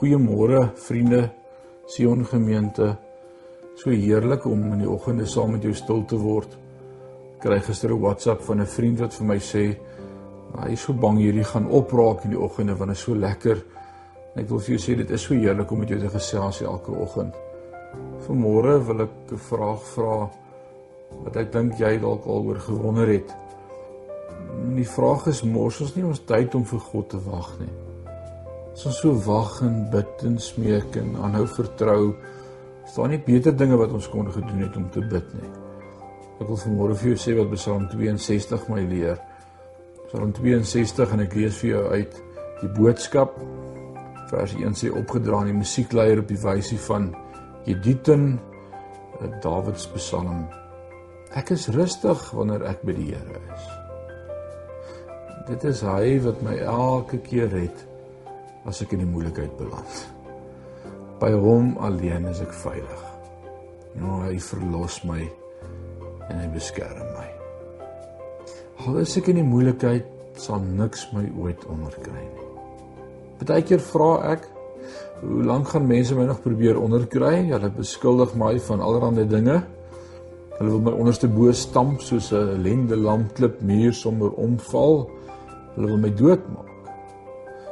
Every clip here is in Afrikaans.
Goeiemôre vriende, Sion gemeente. So heerlik om in die oggende saam met jou stil te word. Ek kry gister 'n WhatsApp van 'n vriend wat vir my sê hy is so bang hierdie gaan opraak in die oggende want dit is so lekker. Ek wil vir jou sê dit is so heerlik om met jou te gesels elke oggend. Vanmôre wil ek 'n vraag vra wat ek dink jy dalk al oor gewonder het. Die vraag is mors ons nie ons tyd om vir God te wag nie. As ons so wag en bid en smeek en aanhou vertrou, is daar nie beter dinge wat ons kon gedoen het om te bid nie. Ek wil vanmôre vir jou sê wat Psalm 62 my leer. Psalm 62 en ek lees vir jou uit die boodskap vers 1 sê opgedra aan die musiekleier op die wysie van Jedutun Dawid se Psalm. Ek is rustig wanneer ek by die Here is. Dit is hy wat my elke keer red as ek in die moeilikheid beland. By hom alleen is ek veilig. Nou hy verlos my en hy beskerm my. Al is ek in die moeilikheid, sal niks my ooit onderkry nie. Partykeer vra ek, hoe lank gaan mense my nog probeer onderkry? Hulle beskuldig my van allerlei dinge. Hulle wil my onderste bo stamp soos 'n lende lamklip muur sommer omval. Hulle wil my doodmaak.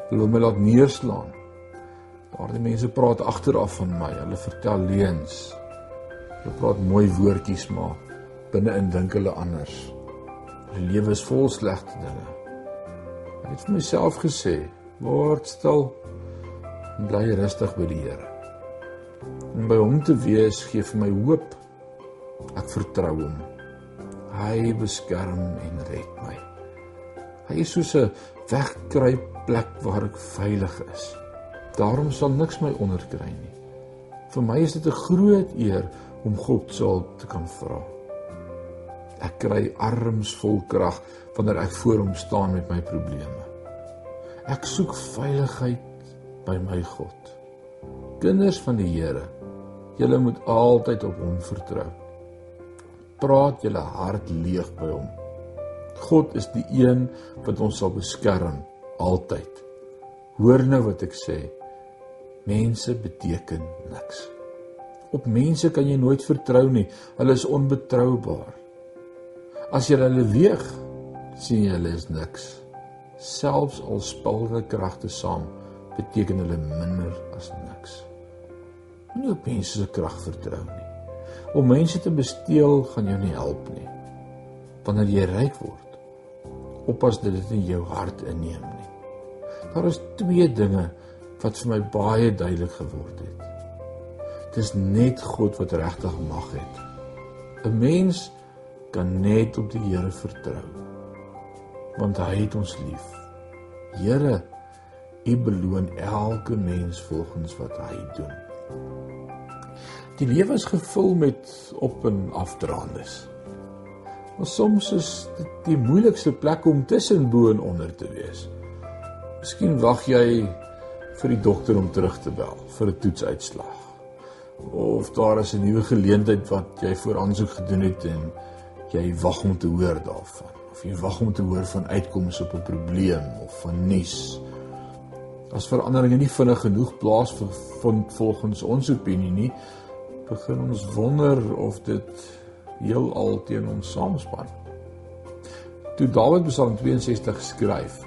Hulle wil my laat neerslaan. Daardie mense praat agteraf van my. Hulle vertel leuns. Hulle praat mooi woordjies maar binne-in dink hulle anders. Hulle lewe is vol slegte dinge. Ek het vir myself gesê, word stil en bly rustig by die Here. Om by hom te wees gee vir my hoop. Ek vertrou hom. Hy beskerm en red my. Hy is soos 'n wegkruip plek waar ek veilig is. Daarom sal niks my onderkry nie. Vir my is dit 'n groot eer om God se hulp te kan vra. Ek kry arms vol krag wanneer ek voor hom staan met my probleme. Ek soek veiligheid by my God. Kinders van die Here, julle moet altyd op hom vertrou. Praat julle hart leeg by hom. God is die een wat ons sal beskerm altyd. Hoor nou wat ek sê. Mense beteken niks. Op mense kan jy nooit vertrou nie. Hulle is onbetroubaar. As jy hulle weeg, sien jy hulle is niks. Selfs al spil hulle kragte saam, beteken hulle minder as niks. Moenie op mense se krag vertrou nie. Om mense te besteel gaan jou nie help nie. Wanneer jy ryk word, oppas dat dit in jou hart inneem nie. Daar is twee dinge wat vir my baie duidelik geword het. Dit is net God wat regtig mag het. 'n Mens kan net op die Here vertrou. Want hy het ons lief. Here, U beloon elke mens volgens wat hy doen. Die lewe is gevul met op en afdraandes. Maar soms is dit die moeilikste plek om tussen bo en onder te wees. Miskien wag jy vir die dokter om terug te bel vir 'n toetsuitslag. Of daar is 'n nuwe geleentheid wat jy vooraansoek gedoen het en jy wag om te hoor daarvan. Of jy wag om te hoor van uitkomste op 'n probleem of van nuus. As veranderinge nie vinnig genoeg plaas vind volgens ons opinie nie, begin ons wonder of dit heelal teen ons saamspan. Toe Dawid Psalm 62 skryf,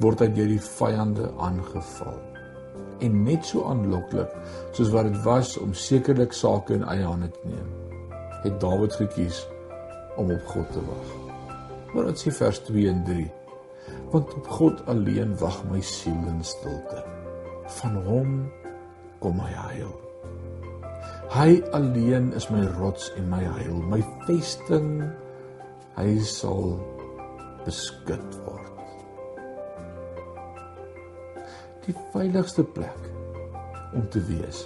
word hy deur die vyande aangeval. En net so aanloklik soos wat dit was om sekerlik sake in eie hande te neem, het Dawid gekies om op God te wag. Maar dit sê vers 2 en 3. Want op God alleen wag my siel in stilte. Van hom kom my heil. Hy alleen is my rots en my heil, my vesting. Hy sal beskud word. die veiligste plek om te wees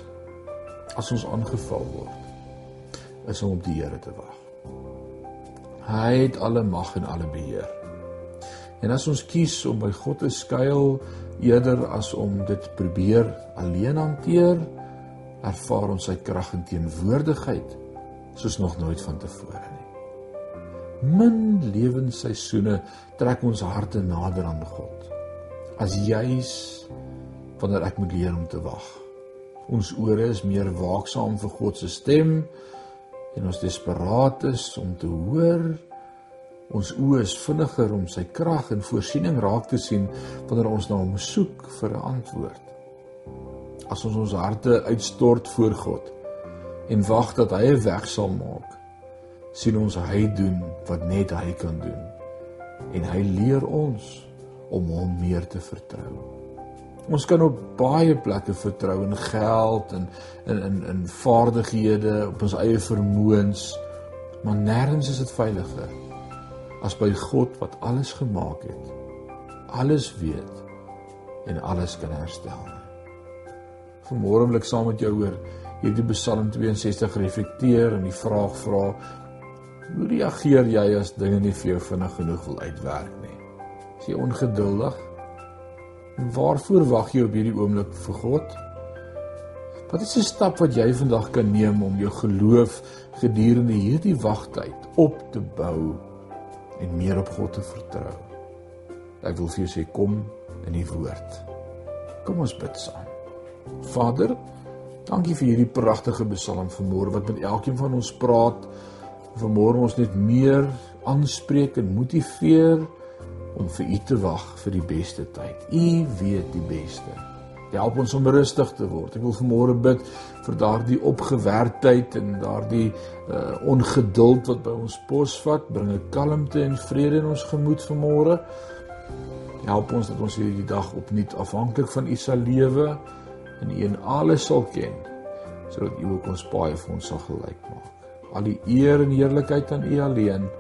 as ons aangeval word is om op die Here te wag. Hy het alle mag en alle beheer. En as ons kies om by God te skuil eerder as om dit probeer alleen hanteer, ervaar ons sy krag en teenwoordigheid soos nog nooit vantevore nie. Min lewensseisoene trek ons harte nader aan God. As juis wanneer ek moet leer om te wag. Ons ore is meer waaksaam vir God se stem en ons desperaat is om te hoor. Ons oë is vinniger om sy krag en voorsiening raak te sien wanneer ons na hom soek vir 'n antwoord. As ons ons harte uitstort voor God en wag dat hy 'n weg sal maak, sien ons hy doen wat net hy kan doen. En hy leer ons om hom meer te vertrou. Ons kan op baie plekke vertrou in geld en in in in vaardighede, op ons eie vermoëns, maar nêrens is dit veiliger as by God wat alles gemaak het. Alles weet en alles kan herstel. Vanmôre wil ek saam met jou oor hierdie Psalm 62 reflekteer en die vraag vra: Hoe reageer jy as dinge nie vir jou vinnig genoeg wil uitwerk nie? Is jy ongeduldig? Waarvoor wag jy op hierdie oomblik vir God? Wat is 'n stap wat jy vandag kan neem om jou geloof gedurende hierdie wagtyd op te bou en meer op God te vertrou? Ek wil vir jou sê kom in die woord. Kom ons bid saam. Vader, dankie vir hierdie pragtige Psalm vanmôre wat met elkeen van ons praat. Vanmôre ons net meer aanspreek en motiveer om vir u te wag vir die beste tyd. U weet die beste. Help ons om rustig te word. Ek wil vanmôre bid vir daardie opgewerkteheid en daardie uh, ongeduld wat by ons posvat. Bring 'n kalmte en vrede in ons gemoed vanmôre. Help ons dat ons hierdie dag opnuut afhanklik van U sal lewe en U in alles sal ken sodat U ook ons paai vir ons sal gelyk maak. Al die eer en heerlikheid aan U alleen.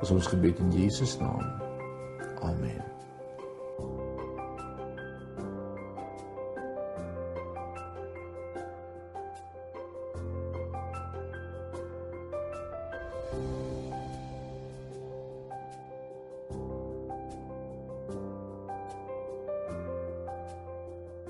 Ons ons gebed in Jesus naam. Amen.